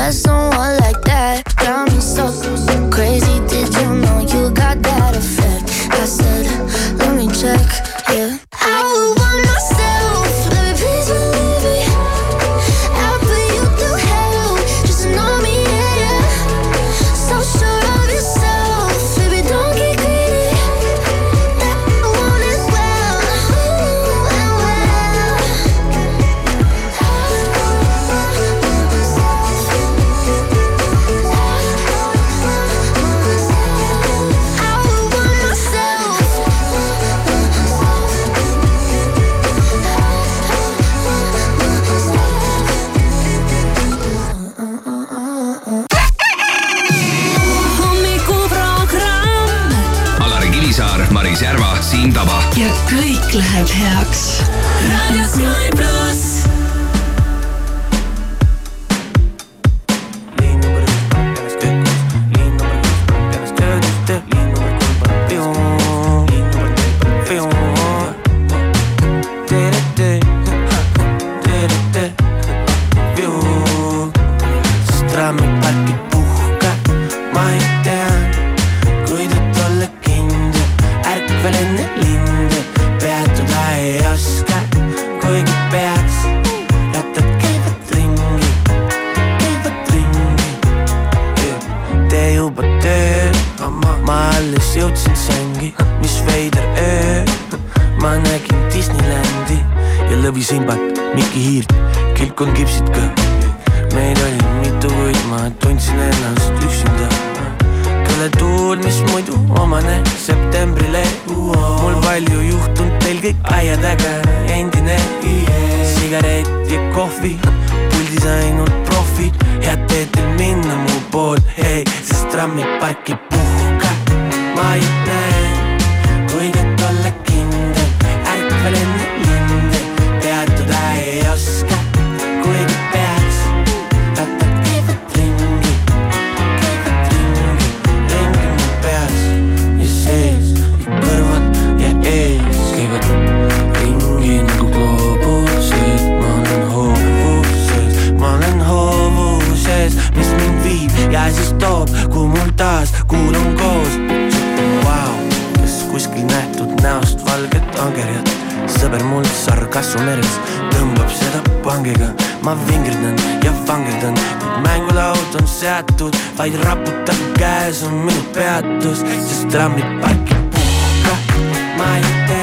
met someone like that. juhtunud, teil kõik aia taga endine. sigaret ja kohvi, puldis ainult profid, head teed teil minna mu poole, hei, sest trammiparki puhka. ma ei näe, kuidas olla kindel, ärkvel enne toob, kuhu mul taas kuulun koos. Vau, kas kuskil nähtud näost valget angerjat, sõber mul sarkassu meres tõmbab seda pangiga, ma vingerdan ja vangerdan, kuid mängulaud on seatud, vaid raputab käes on minu peatus, sest trammiparki puhka, ma ei tea,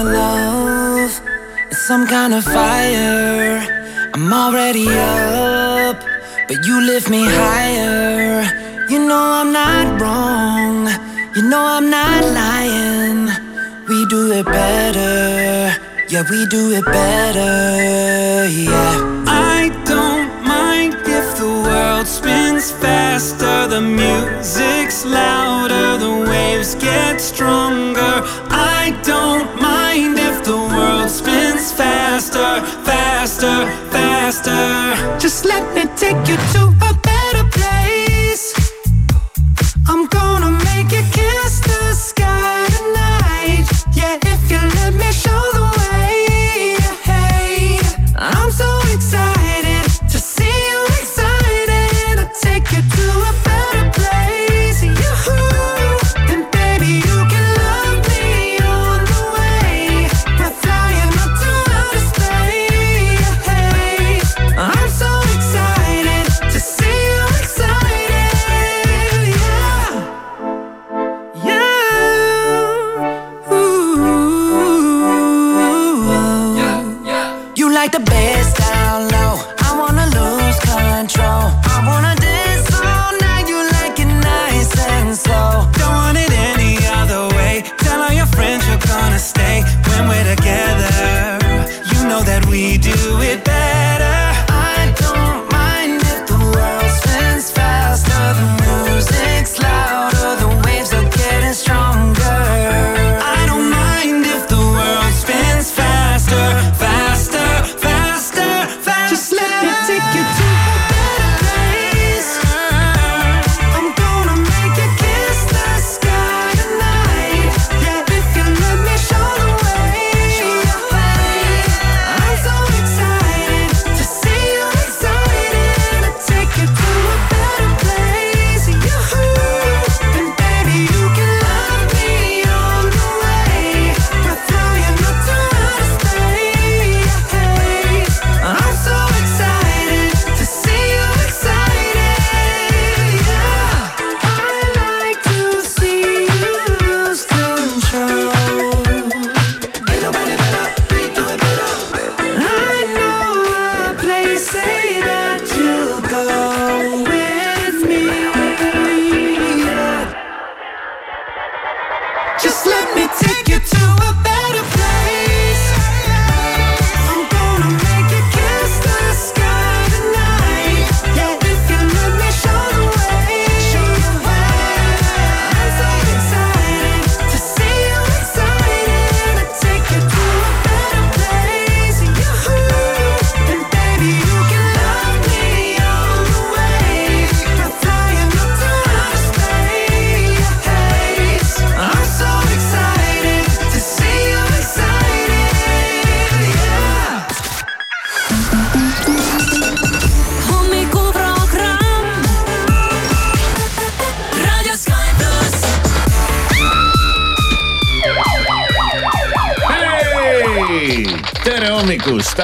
of love, it's some kind of fire. I'm already up, but you lift me higher. You know I'm not wrong, you know I'm not lying. We do it better, yeah, we do it better, yeah. I don't mind if the world spins faster, the music's louder, the waves get stronger. I don't mind if the world spins faster, faster, faster. Just let me take you to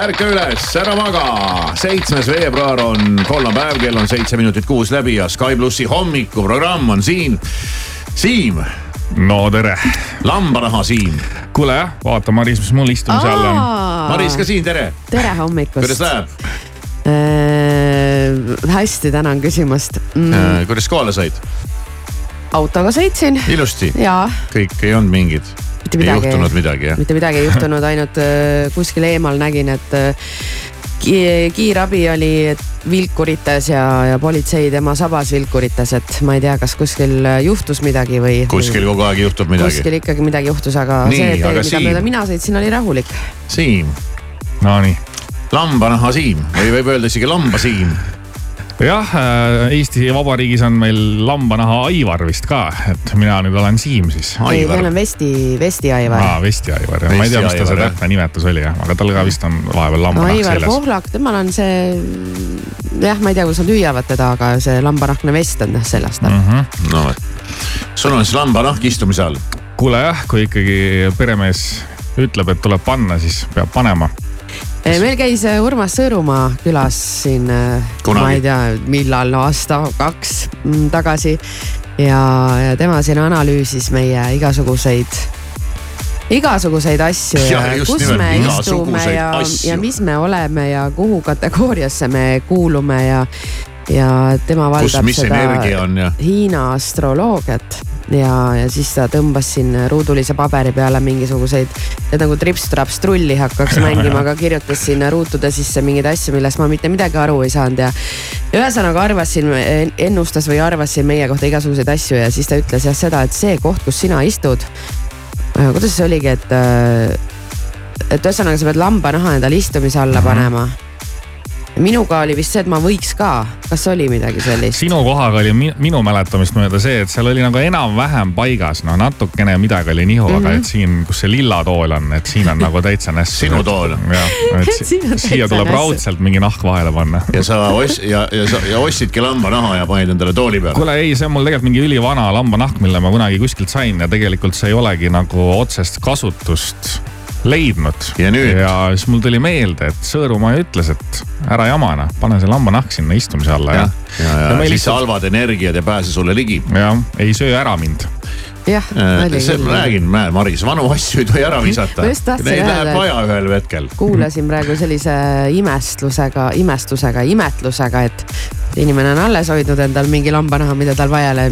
ärka üles, ära maga. seitsmes veebruar on kolmapäev, kell on seitse minutit kuus läbi ja Sky plussi hommikuprogramm on siin. Siim. no tere. lambanaha Siim. kuule jah, vaata Maris, mis mul istumise all on. Maris ka siin, tere. tere hommikust. kuidas läheb äh,? hästi, tänan küsimast mm.. Äh, kuidas kohale said? autoga sõitsin. ilusti? jaa. kõik ei olnud mingid mitte midagi. ei juhtunud midagi jah? mitte midagi ei juhtunud, ainult äh, kuskil eemal nägin, et äh, kiirabi oli vilkurites ja, ja politsei tema sabas vilkurites, et ma ei tea, kas kuskil äh, juhtus midagi või. kuskil kogu aeg juhtub midagi. kuskil ikkagi midagi juhtus, aga Nii, see tee, mida Siim... mööda mina sõitsin, oli rahulik. Siim. Nonii. lambanaha Siim või võib öelda isegi lambasiim jah, äh, Eesti Vabariigis on meil lambanaha Aivar vist ka, et mina nüüd olen Siim siis. ei, meil on Vesti, Vesti Aivar. aa, Vesti Aivar, ma ei tea, mis ta see täpne nimetus oli jah, aga tal ka vist on vahepeal lambanahk no, seljas. Aivar Pohlak, temal on see, jah, ma ei tea, kus nad hüüavad teda, aga see lambanahkne vest on jah seljas tal mm. -hmm. no vot, sul on siis lambanahk istumise all. kuule jah, kui ikkagi peremees ütleb, et tuleb panna, siis peab panema meil käis äh, Urmas Sõõrumaa külas siin, äh, ma ei tea, millal, aasta-kaks mm, tagasi. ja, ja tema siin analüüsis meie igasuguseid, igasuguseid asju ja, ja kus nimelt, me istume ja, ja mis me oleme ja kuhu kategooriasse me kuulume ja ja tema valdab seda Hiina astroloogiat ja, ja siis ta tõmbas siin ruudulise paberi peale mingisuguseid, et nagu trips-traps trulli hakkaks mängima, aga kirjutas sinna ruutude sisse mingeid asju, millest ma mitte midagi aru ei saanud ja. ühesõnaga arvasin, ennustas või arvas siin meie kohta igasuguseid asju ja siis ta ütles jah seda, et see koht, kus sina istud. kuidas see oligi, et, et ühesõnaga sa pead lambanaha endale istumise alla mhm. panema minuga oli vist see, et ma võiks ka, kas oli midagi sellist? sinu kohaga oli minu mäletamist mööda see, et seal oli nagu enam-vähem paigas, no natukene midagi oli nihu mm, -hmm. aga mhm. et siin, kus see lilla tool on, et siin on nagu täitsa nässu. sinu tool. siia tuleb raudselt mingi nahk vahele panna. ja sa ost- ja, ja sa ja ostsidki lambanaha ja panid endale tooli peale. kuule ei, see on mul tegelikult mingi ülivana lambanahk, mille ma kunagi kuskilt sain ja tegelikult see ei olegi nagu otsest kasutust leidnud. ja nüüd? ja siis mul tuli meelde, et Sõõrumaa ütles, et ära jamana, pane see lambanahk sinna istumise alla ja. ja, ja, ja siis lihtsalt... halvad energiad ei pääse sulle ligi. jah, ei söö ära mind jah, äh, oli küll. ma räägin, näe Maris, vanu asju ei tohi ära visata. Neid läheb vaja ühel hetkel. kuulasin praegu sellise imestlusega, imestusega, imetlusega, et inimene on alles hoidnud endal mingi lambanaha, mida tal vaja ei ole.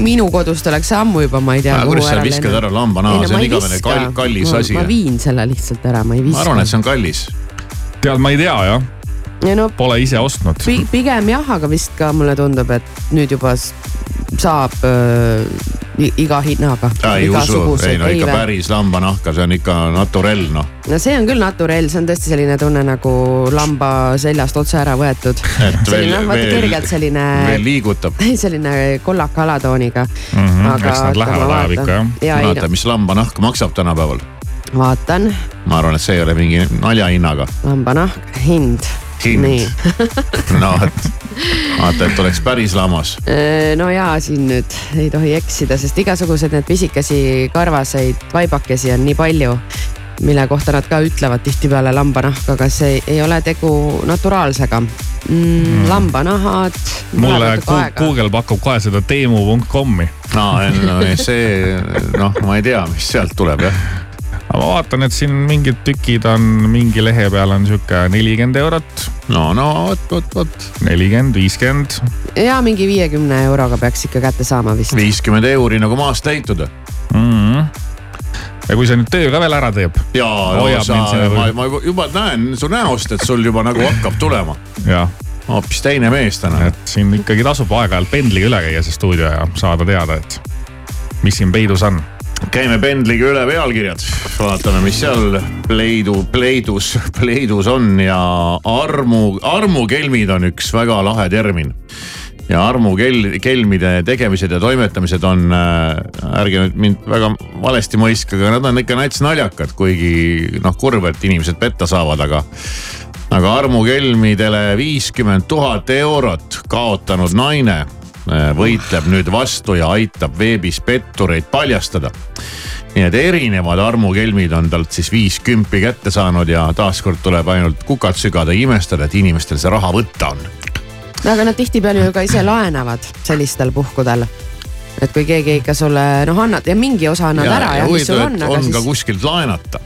minu kodust oleks ammu juba, ma ei tea. kuidas sa viskad ära lambanaha, see on igavene kall, kallis asi. ma viin selle lihtsalt ära, ma ei viska. ma arvan, et see on kallis. tead, ma ei tea jah ja no, Pole ise ostnud pi. pigem jah, aga vist ka mulle tundub, et nüüd juba saab äh, iga hinnaga. ei usu, ei no ikka päris lambanahka, see on ikka naturell noh. no see on küll naturell, see on tõesti selline tunne nagu lamba seljast otse ära võetud. selline noh, vaata kergelt selline. veel liigutab. selline kollaka alatooniga mm. -hmm, aga. eks nad lähevad ajab ikka jah. ja, vaata, mis lambanahk maksab tänapäeval. vaatan. ma arvan, et see ei ole mingi naljahinnaga. lambanahk, hind hind. no vot, vaata, et oleks päris lammas. Äh, no ja siin nüüd ei tohi eksida, sest igasuguseid need pisikesi karvaseid vaibakesi on nii palju mille kohta nad ka ütlevad tihtipeale lambanahk, aga see ei ole tegu naturaalsega mm,. Mm. lambanahad. mulle Google pakub kohe seda teemu.com-i. no, no see noh, ma ei tea, mis sealt tuleb jah aga ma vaatan, et siin mingid tükid on, mingi lehe peal on sihuke nelikümmend eurot. no, no vot, vot, vot. nelikümmend, viiskümmend. ja mingi viiekümne euroga peaks ikka kätte saama vist. viiskümmend euri nagu maast leitud mm. -hmm ja kui see nüüd töö ka veel ära teeb. jaa, no sa, ma, ma juba näen su näost, et sul juba nagu hakkab tulema. hoopis teine mees täna. et siin ikkagi tasub aeg-ajalt pendliga üle käia see stuudio ja saada teada, et mis siin peidus on käime pendliga üle pealkirjad, vaatame, mis seal Pleidu, Pleidus, Pleidus on ja armu, armukelmid on üks väga lahe termin. ja armukel-, kelmide tegemised ja toimetamised on äh,, ärge nüüd mind väga valesti mõistke, aga nad on ikka nats naljakad, kuigi noh, kurb, et inimesed petta saavad, aga aga armukelmidele viiskümmend tuhat eurot kaotanud naine võitleb nüüd vastu ja aitab veebis pettureid paljastada. nii et erinevad armukelmid on talt siis viis kümpi kätte saanud ja taaskord tuleb ainult kukad sügada ja imestada, et inimestel see raha võtta on. no aga nad tihtipeale ju ka ise laenavad sellistel puhkudel et kui keegi ikka sulle noh annad ja mingi osa annad ja, ära ja, ja mis sul on. on siis... ka kuskilt laenata.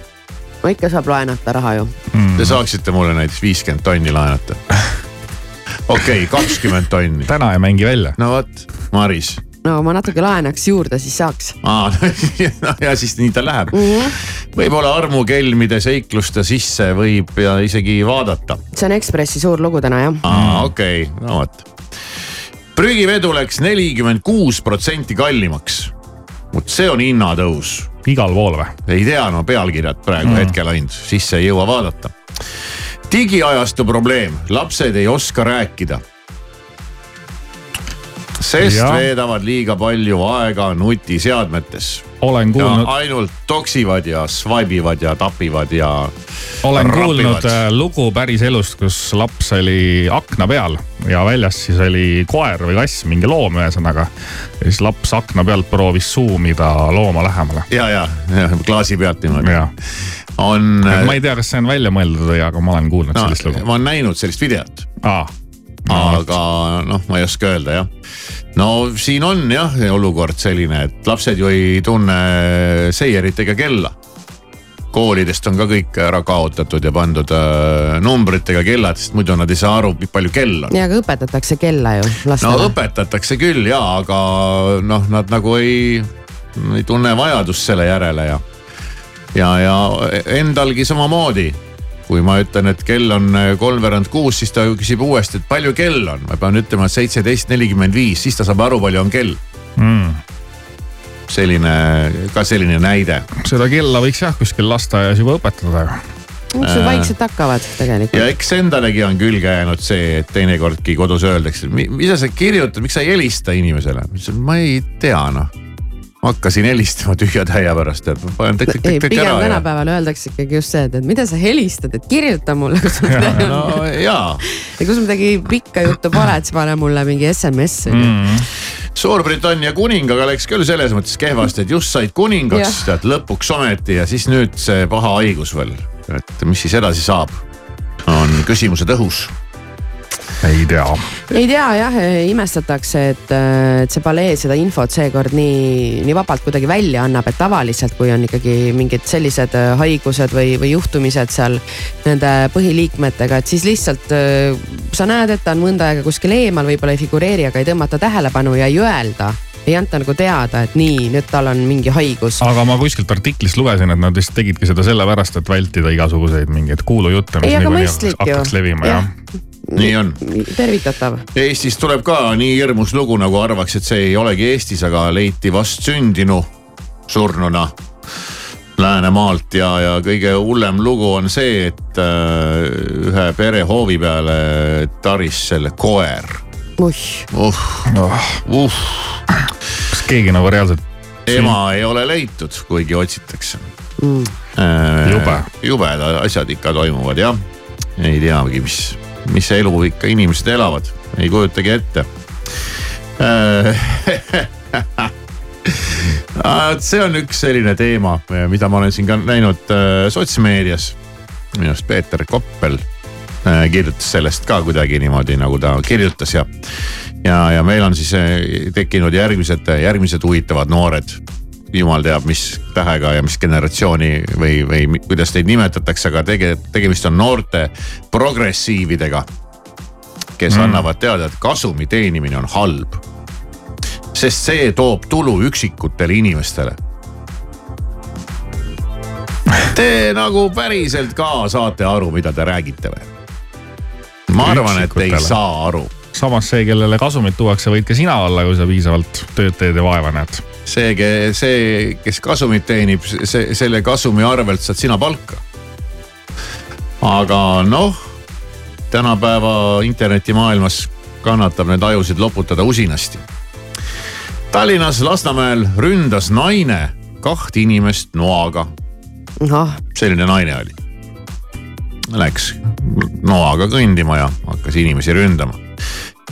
no ikka saab laenata raha ju mm.. Te saaksite mulle näiteks viiskümmend tonni laenata. okei okay,, kakskümmend tonni. täna ei mängi välja. no vot, Maris no ma natuke laenaks juurde, siis saaks. aa, no ja siis nii ta läheb mm -hmm.. võib-olla armukelmide seikluste sisse võib ja isegi vaadata. see on Ekspressi suur lugu täna jah. aa, okei okay., no vot prügivedu läks nelikümmend kuus protsenti kallimaks. vot see on hinnatõus. igal pool või? ei tea, no pealkirjad praegu mm. hetkel ainult, sisse ei jõua vaadata. Digiajastu probleem, lapsed ei oska rääkida. sest ja. veedavad liiga palju aega nutiseadmetes olen kuulnud. ainult toksivad ja swipe ivad ja tapivad ja. olen rapivad. kuulnud äh, lugu päris elust, kus laps oli akna peal ja väljas siis oli koer või kass, mingi loom ühesõnaga. ja siis laps akna pealt proovis suumida looma lähemale. ja, ja, ja klaasi pealt niimoodi. on. ma ei tea, kas see on välja mõeldud või, aga ma olen kuulnud no, sellist lugu. ma olen näinud sellist videot. aa aga noh, ma ei oska öelda jah. no siin on jah olukord selline, et lapsed ju ei tunne seierit ega kella. koolidest on ka kõik ära kaotatud ja pandud äh, numbritega kellad, sest muidu nad ei saa aru, palju kell on. ja, aga õpetatakse kella ju lastele. no õpetatakse küll ja, aga noh, nad nagu ei, ei tunne vajadust selle järele ja ja, ja endalgi samamoodi kui ma ütlen, et kell on äh, kolmveerand kuus, siis ta küsib uuesti, et palju kell on, ma pean ütlema, et seitseteist nelikümmend viis, siis ta saab aru, palju on kell mm. selline, ka selline näide. seda kella võiks jah kuskil lasteaias juba õpetada ju miks sul vaikselt hakkavad tegelikult. ja eks endalegi on külge jäänud see, et teinekordki kodus öeldakse, mida sa kirjutad, miks sa ei helista inimesele, ma ei tea noh hakkasin helistama tühja-täia pärast, et panen tõk-tõk-tõk ära. pigem tänapäeval ja... öeldakse ikkagi just see, et, et mida sa helistad, et kirjuta mulle, kui sul midagi on. no jaa. ja kui sul midagi pikka juttu pole, et siis pane mulle mingi SMS mm. Suurbritannia kuningaga läks küll selles mõttes kehvasti, et just said kuningaks, tead lõpuks ometi ja siis nüüd see paha haigus veel. et mis siis edasi saab, on küsimused õhus ei tea. ei tea jah, imestatakse, et, et see palee seda infot seekord nii, nii vabalt kuidagi välja annab, et tavaliselt, kui on ikkagi mingid sellised äh, haigused või, või juhtumised seal nende põhiliikmetega, et siis lihtsalt sa näed, et ta on mõnda aega kuskil eemal, võib-olla ei figureeri, aga ei tõmmata tähelepanu ja ei öelda ei anta nagu teada, et nii, nüüd tal on mingi haigus. aga ma kuskilt artiklist lugesin, et nad vist tegidki seda sellepärast, et vältida igasuguseid mingeid kuulujutte, mis niikuinii hakkaks levima ja, ja nii on. tervitatav. Eestis tuleb ka nii hirmus lugu, nagu arvaks, et see ei olegi Eestis, aga leiti vastsündinu surnuna Läänemaalt ja, ja kõige hullem lugu on see, et äh, ühe pere hoovi peale taris selle koer. uh, uh, uh. kas keegi nagu reaalselt? ema ei ole leitud, kuigi otsitakse mm.. Äh, jube. jubedad asjad ikka toimuvad jah, ei teagi, mis mis elu ikka inimesed elavad, ei kujutagi ette see on üks selline teema, mida ma olen siin ka näinud äh, sotsmeedias. minu arust Peeter Koppel äh, kirjutas sellest ka kuidagi niimoodi, nagu ta kirjutas ja. ja, ja meil on siis äh, tekkinud järgmised, järgmised huvitavad noored jumal teab, mis tähega ja mis generatsiooni või, või kuidas neid nimetatakse, aga tege-, tegemist on noorte progressiividega. kes mm. annavad teada, et kasumi teenimine on halb. sest see toob tulu üksikutele inimestele. Te nagu päriselt ka saate aru, mida te räägite või? ma arvan, et ei saa aru samas see, kellele kasumit tuuakse, võid ka sina olla, kui sa piisavalt tööd teed ja vaeva näed see, see, kes kasumit teenib, see, selle kasumi arvelt saad sina palka. aga noh, tänapäeva internetimaailmas kannatab neid ajusid loputada usinasti. Tallinnas Lasnamäel ründas naine kaht inimest noaga. selline naine oli. Läks noaga kõndima ja hakkas inimesi ründama.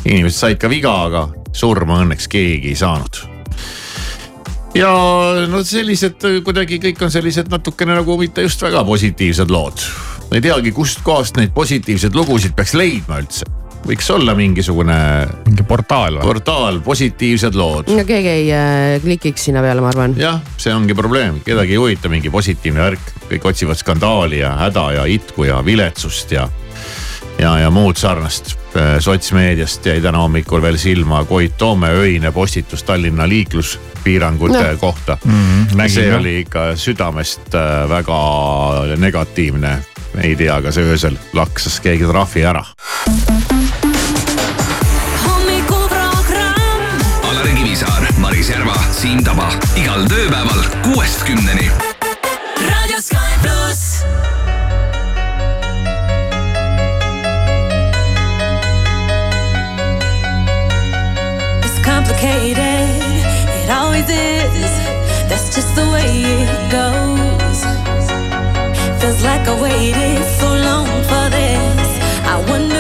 inimesed said ka viga, aga surma õnneks keegi ei saanud ja no sellised kuidagi kõik on sellised natukene nagu mitte just väga positiivsed lood. ma ei teagi, kustkohast neid positiivseid lugusid peaks leidma üldse võiks olla mingisugune. mingi portaal või? portaal, positiivsed lood. no keegi ei äh, klikiks sinna peale, ma arvan. jah, see ongi probleem, kedagi ei huvita mingi positiivne värk, kõik otsivad skandaali ja häda ja itku ja viletsust ja ja, ja muud sarnast. Äh, sotsmeediast jäi täna hommikul veel silma Koit Toome öine postitus Tallinna liikluspiirangute no. kohta mm. -hmm, see jah. oli ikka südamest äh, väga negatiivne. ei tea, kas öösel laksas keegi trahvi ära. Alari Kivisaar, Maris Järva, Siim Taba igal tööpäeval kuuest kümneni. Complicated. It always is. That's just the way it goes. Feels like I waited so long for this. I wonder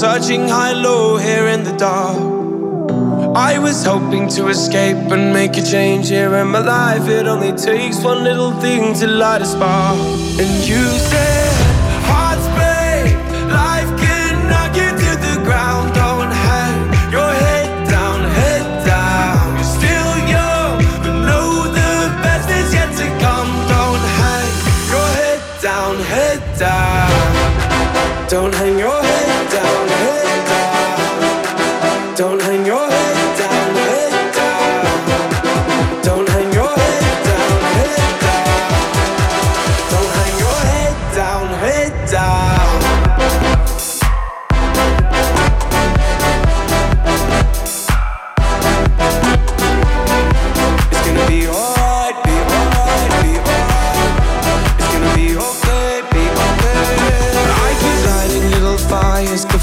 searching high low here in the dark. I was hoping to escape and make a change here in my life. It only takes one little thing to light a spark. And you said, Hearts break, life can knock you to the ground. Don't hang your head down, head down. You're still young, but know the best is yet to come. Don't hang your head down, head down. Don't hang your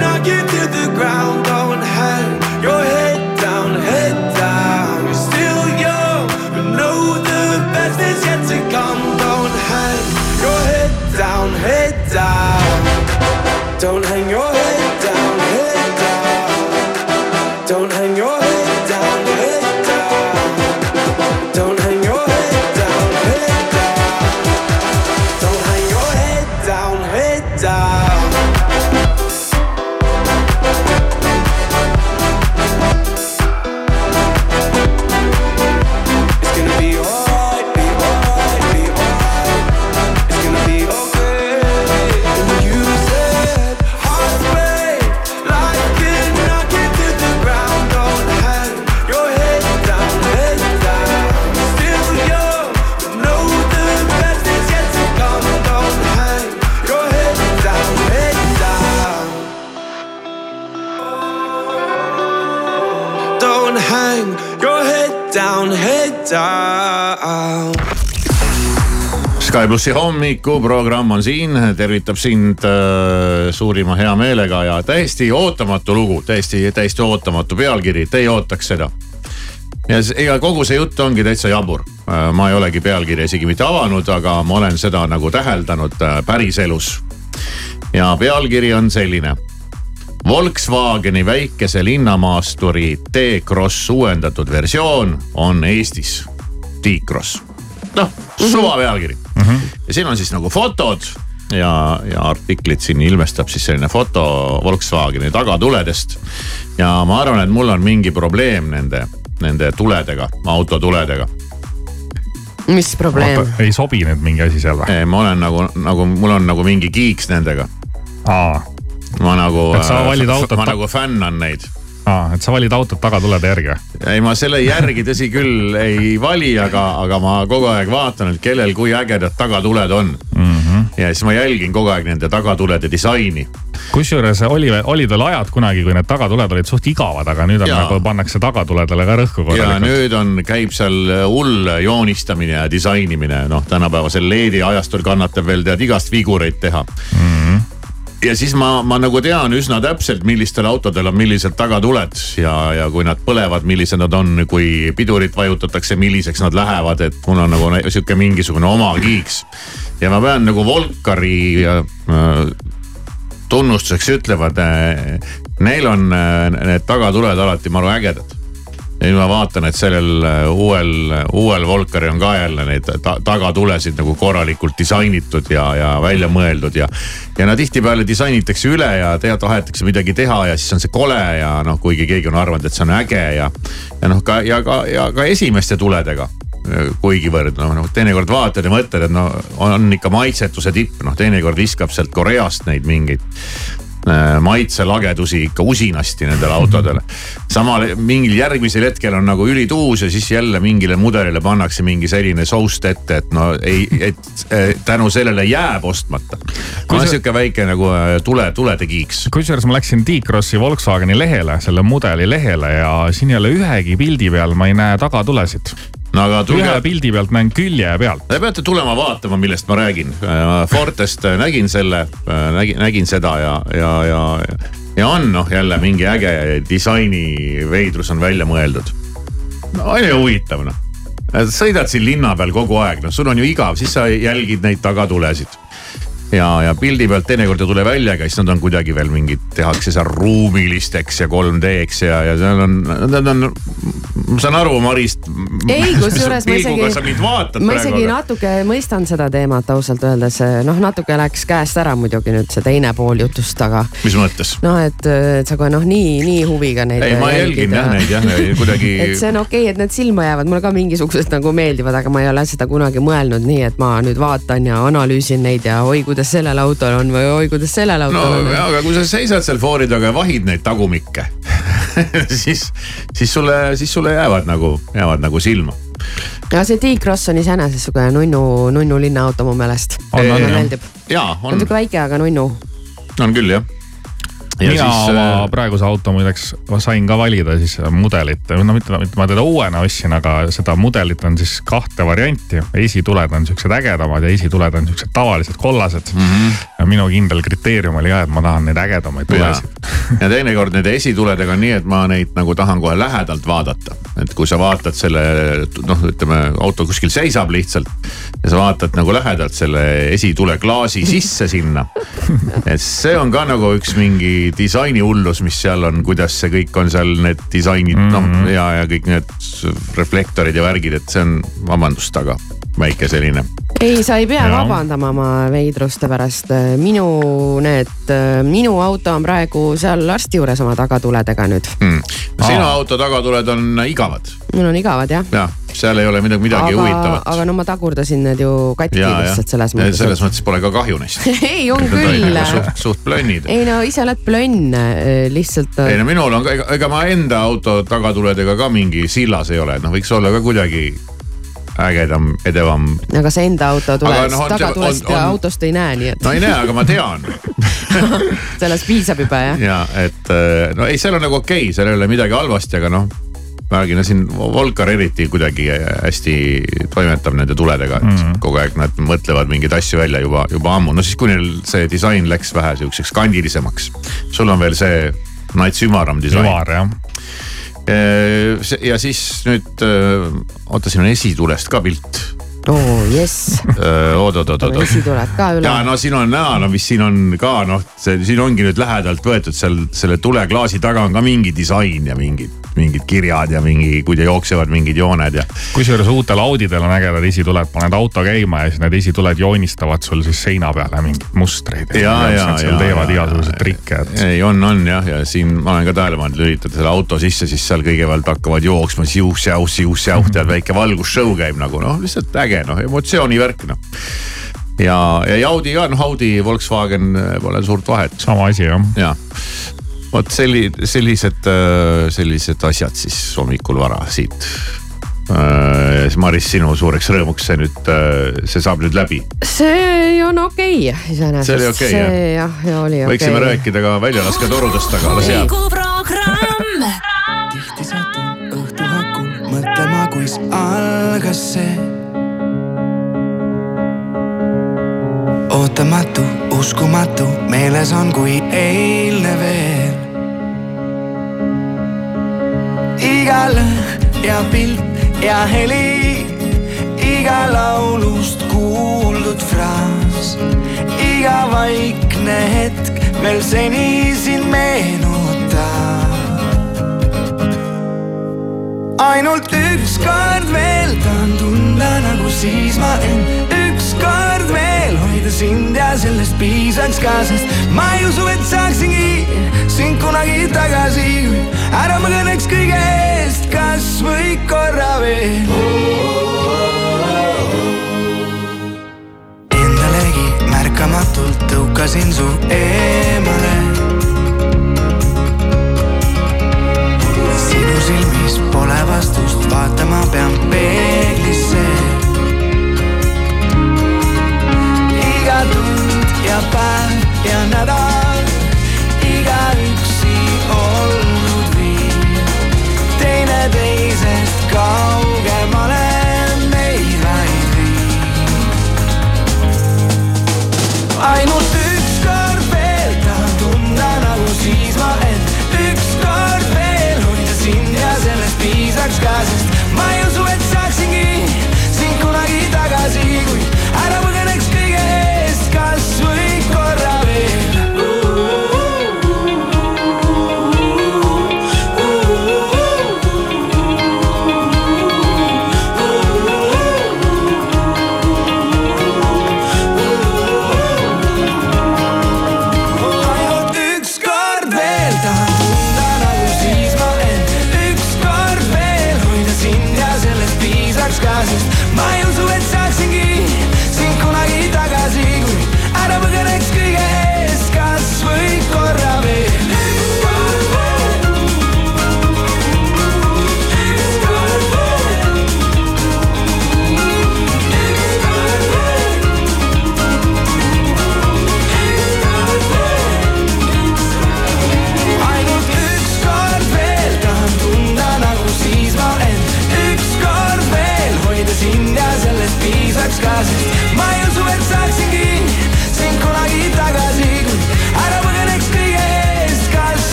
knock you to the ground. Plussi hommikuprogramm on siin, tervitab sind äh, suurima heameelega ja täiesti ootamatu lugu, täiesti, täiesti ootamatu pealkiri, te ei ootaks seda. ja ega kogu see jutt ongi täitsa jabur. ma ei olegi pealkirja isegi mitte avanud, aga ma olen seda nagu täheldanud äh, päriselus. ja pealkiri on selline. Volkswageni väikese linnamaasturi T-Cross uuendatud versioon on Eestis T-Cross. noh, suva pealkiri mm. -hmm. ja siin on siis nagu fotod ja, ja artiklid siin ilmestab siis selline foto Volkswageni tagatuledest. ja ma arvan, et mul on mingi probleem nende, nende tuledega, auto tuledega. mis probleem? ei sobi nüüd mingi asi seal või? ma olen nagu, nagu mul on nagu mingi kiiks nendega. ma nagu, Et sa valid autot ma nagu fännan neid aa, et sa valid autot tagatulede järgi? ei, ma selle järgi tõsi küll ei vali, aga, aga ma kogu aeg vaatan, et kellel kui ägedad tagatuled on mm. -hmm. ja siis ma jälgin kogu aeg nende tagatulede disaini. kusjuures oli, olid veel ajad kunagi, kui need tagatuled olid suht igavad, aga nüüd on Jaa. nagu pannakse tagatuledele ka rõhku ja korralikult. nüüd on, käib seal hull joonistamine ja disainimine, noh tänapäevasel LED-i ajastul kannatab veel tead igast vigureid teha mm. -hmm. Ja siis ma, ma nagu tean üsna täpselt, millistel autodel on millised tagatuled ja, ja kui nad põlevad, millised nad on, kui pidurit vajutatakse, milliseks nad lähevad, et mul on nagu sihuke mingisugune oma kiiks. ja ma pean nagu Volkari äh, tunnustuseks ütlevad, neil on äh, need tagatuled alati maru ägedad ja nüüd ma vaatan, et sellel äh, uuel, uuel Volkari on ka jälle neid ta tagatulesid nagu korralikult disainitud ja, ja välja mõeldud ja. ja no tihtipeale disainitakse üle ja tead, tahetakse midagi teha ja siis on see kole ja noh, kuigi keegi on arvanud, et see on äge ja. ja noh, ka ja ka, ja ka esimeste tuledega kuigivõrd noh, noh teinekord vaatad ja mõtled, et no on ikka maitsetuse tipp, noh teinekord viskab sealt Koreast neid mingeid äh, maitselagedusi ikka usinasti nendele autodele. samal mingil järgmisel hetkel on nagu ülituus ja siis jälle mingile mudelile pannakse mingi selline soust ette, et no ei, et äh, tänu sellele jääb ostmata. On sa- sihuke väike nagu äh, tule, tulede kiiks. kusjuures ma läksin T-Crossi Volkswageni lehele, selle mudeli lehele ja siin ei ole ühegi pildi peal, ma ei näe tagatulesid. No aga tulge ühe pildi pealt näen külje pealt. Te peate tulema vaatama, millest ma räägin. Fortest äh, nägin selle, nägin, nägin seda ja, ja, ja, ja on noh, jälle mingi äge disainiveidrus on välja mõeldud. no on ju huvitav noh. sõidad siin linna peal kogu aeg, noh sul on ju igav, siis sa jälgid neid tagatulesid ja, ja pildi pealt teinekord ei tule välja, aga siis nad on kuidagi veel mingid, tehakse seal ruumilisteks ja 3D-ks ja, ja seal on, nad on, ma saan aru, Marist. ei, kusjuures ma isegi, ma isegi aga- natuke mõistan seda teemat ausalt öeldes, noh natuke läks käest ära muidugi nüüd see teine pool jutust, aga mis mõttes? noh, et, et sa kohe noh, nii, nii huviga neid. ei, ma jälgin jah neid jah, kuidagi. et see on okei okay,, et need silma jäävad, mulle ka mingisugused nagu meeldivad, aga ma ei ole seda kunagi mõelnud nii, et ma nüüd vaatan ja analüüsin neid ja oi, kuidas kuidas sellel autol on või oi, kuidas sellel autol no, on. aga kui sa seisad seal foori taga ja vahid neid tagumikke siis, siis sulle, siis sulle jäävad nagu, jäävad nagu silma ja see T-Cross on iseenesest sihuke nunnu, nunnu linnaauto mu meelest. mulle meeldib. jaa, on. on sihuke väike, aga nunnu. on küll jah mina siis, oma äh, praeguse auto muideks sain ka valida siis mudelit, no mitte, mitte ma teda uuena ostsin, aga seda mudelit on siis kahte varianti. esituled on siuksed ägedamad ja esituled on siuksed tavalised kollased mm. -hmm. ja minu kindel kriteerium oli jah, et ma tahan neid ägedamaid tulesid. ja teinekord nende esituledega on nii, et ma neid nagu tahan kohe lähedalt vaadata. et kui sa vaatad selle noh, ütleme auto kuskil seisab lihtsalt ja sa vaatad nagu lähedalt selle esitule klaasi sisse sinna. et see on ka nagu üks mingi disainihullus, mis seal on, kuidas see kõik on seal, need disainid mm -hmm. noh mhm. ja, ja kõik need reflektorid ja värgid, et see on, vabandust, aga väike selline. ei, sa ei pea ja. vabandama oma veidruste pärast. minu need, minu auto on praegu seal arsti juures oma tagatuledega nüüd mm.. sinu auto tagatuled on igavad? mul on igavad jah. jah, seal ei ole midagi, midagi aga, huvitavat. aga no ma tagurdasin need ju katki ja, lihtsalt selles mõttes. selles mõttes pole ka kahju neist ei, on küll. suht, suht plönnid. ei no ise oled plönn, lihtsalt. ei no minul on ka, ega ma enda auto tagatuledega ka mingi sillas ei ole, noh, võiks olla ka kuidagi ägedam, edevam. aga see enda auto tulest no,, tagatulest ja autost ei näe, nii et. no ei näe, aga ma tean sellest piisab juba jah? ja et no ei, seal on nagu okei okay,, seal ei ole midagi halvasti, aga noh no siin Volkar eriti kuidagi hästi toimetab nende tuledega, et mm -hmm. kogu aeg nad mõtlevad mingeid asju välja juba, juba ammu, no siis kui neil see disain läks vähe sihukeseks kandilisemaks. sul on veel see nats ümaram disain. ümar jah ja siis nüüd, oota, siin on esitulest ka pilt oo oh, jess. oot-oot-oot-oot. esituled ka üle. ja no siin on näha, no mis siin on ka noh, see siin ongi nüüd lähedalt võetud seal selle tuleklaasi taga on ka mingi disain ja mingid mingid kirjad ja mingi, kui jooksevad mingid jooned ja. kusjuures uutel Audidel on ägedad esituled, paned auto käima ja siis need esituled joonistavad sul siis seina peale mingeid mustreid. ja, ja, ja, ja. teevad igasuguseid trikke et.... ei, on, on jah, ja siin ma olen ka tähele pannud, lülitad selle auto sisse, siis seal kõigepealt hakkavad jooksma siuh-säuh, siuh-säuh, tead väike valgusshow käib nagu noh, lihtsalt äge noh, emotsioonivärk noh ja, ja Audi ka, noh Audi, Volkswagen pole suurt vahet. sama asi jah. jah, vot selli-, sellised, äh, sellised asjad siis hommikul vara siit. Äh, Maris, sinu suureks rõõmuks see nüüd, äh, see saab nüüd läbi? see on okei okay, iseenesest. see oli okei okay, see jah, jah oli okei okay.. võiksime rääkida ka väljalasketorudest, aga las jääb. tihti satun õhtu hakul mõtlema, kuis algas see. Ootamatu, uskumatu, meeles on kui eilne veel. Iga lõhn ja pilt ja heli, iga laulust kuuldud fraas, iga vaikne hetk veel seni sind meenutab. ainult ükskord veel tahan tunda nagu siis ma end, ükskord veel hoida sind ja sellest piisaks ka, sest ma ei usu, et saaksingi sind kunagi tagasi ära ma kõneks kõige eest, kas või korra veel. Endalegi märkamatult tõukasin su eemale. sinu silmis pole vastust, vaatama pean peeglisse. Iga tund ja päev ja nädal, iga üksi olnud teineteisest kaugemale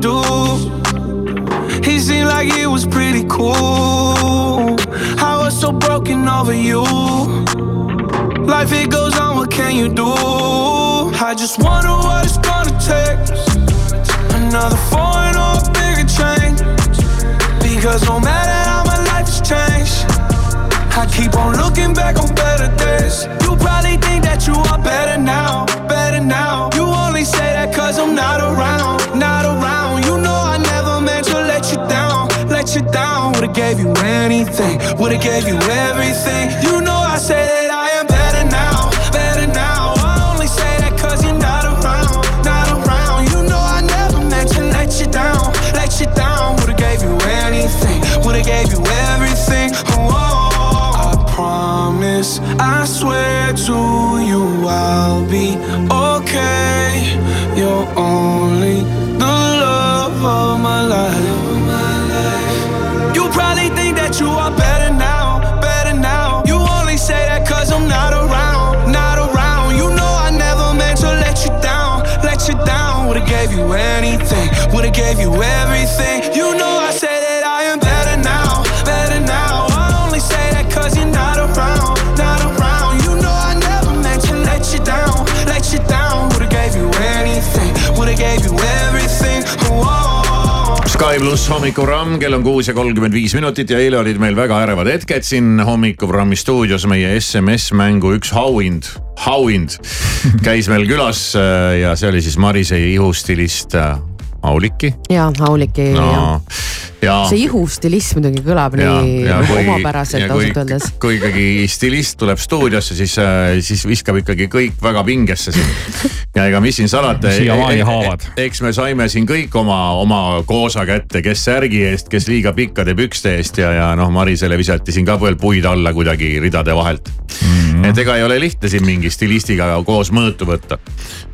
dude. He seemed like he was pretty cool. I was so broken over you. Life it goes on, what can you do? I just wonder what it's gonna take. Another foreign or a bigger change. Because no matter how my life has changed, I keep on looking back on better days. You probably think that you are better now, better now. You only say that cause I'm not around, not around. Let you down. Would've gave you anything, would've gave you everything. You know I say that I am better now, better now. I only say that cause you're not around, not around. You know I never meant to let you down, let you down. Would've gave you anything, would've gave you everything. Oh, I promise, I swear to you I'll be okay. You're only gave you everything. You know I say that I am better now, better now. I only say that cause you're not around, not around. You know I never meant to let you down, let you down. Would've gave you anything, would've gave you everything. Whoa. Sky pluss hommikuprogramm, kell on kuus ja kolmkümmend viis minutit ja eile olid meil väga ärevad hetked siin hommikuprogrammi stuudios. meie SMS-mängu üks auhind, auhind käis meil külas äh, ja see oli siis Marise ihustilist äh, Auliki. ja Auliki no, see ihustilism muidugi kõlab ja, nii ja nagu kui- omapäraselt ausalt öeldes. kui ikkagi stilist tuleb stuudiosse, siis, siis viskab ikkagi kõik väga pingesse siin. ja ega mis siin salata. Siiamaani haavad. eks me saime siin kõik oma, oma koosa kätte, kes särgi eest, kes liiga pikkade pükste eest ja, ja noh, Marisele visati siin ka veel puid alla kuidagi ridade vahelt mm. -hmm. et ega ei ole lihtne siin mingi stilistiga koos mõõtu võtta.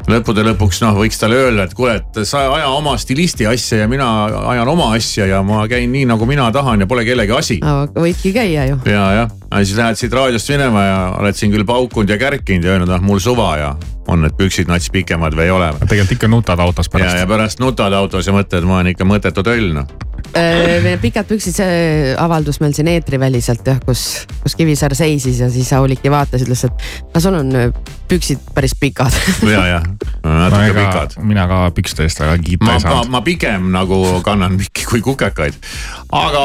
lõppude lõpuks noh, võiks talle öelda, et kuule, et sa aja oma stilisti asja ja mina ajan oma asja ja ma käin nii, nagu mina tahan ja pole kellegi asi võidki käia ju. ja, jah, siis lähed siit raadiost minema ja oled siin küll paukunud ja kärkinud ja öelnud, ah mul suva ja on need püksid nats pikemad või ei ole. tegelikult ikka nutad autos ja, pärast. ja pärast nutad autos ja mõtled, ma olen ikka mõttetu töll noh. Need pikad püksid, see avaldus meil siin eetriväliselt jah, kus, kus Kivisaar seisis ja siis Auliki vaatas, ütles, et no sul on äh, püksid päris pikad. ja, no natuke ega pikad. mina ka pükste eest väga kiita ma ei, ma, saanud. ma pigem nagu kannan pikki kui kukekaid. aga,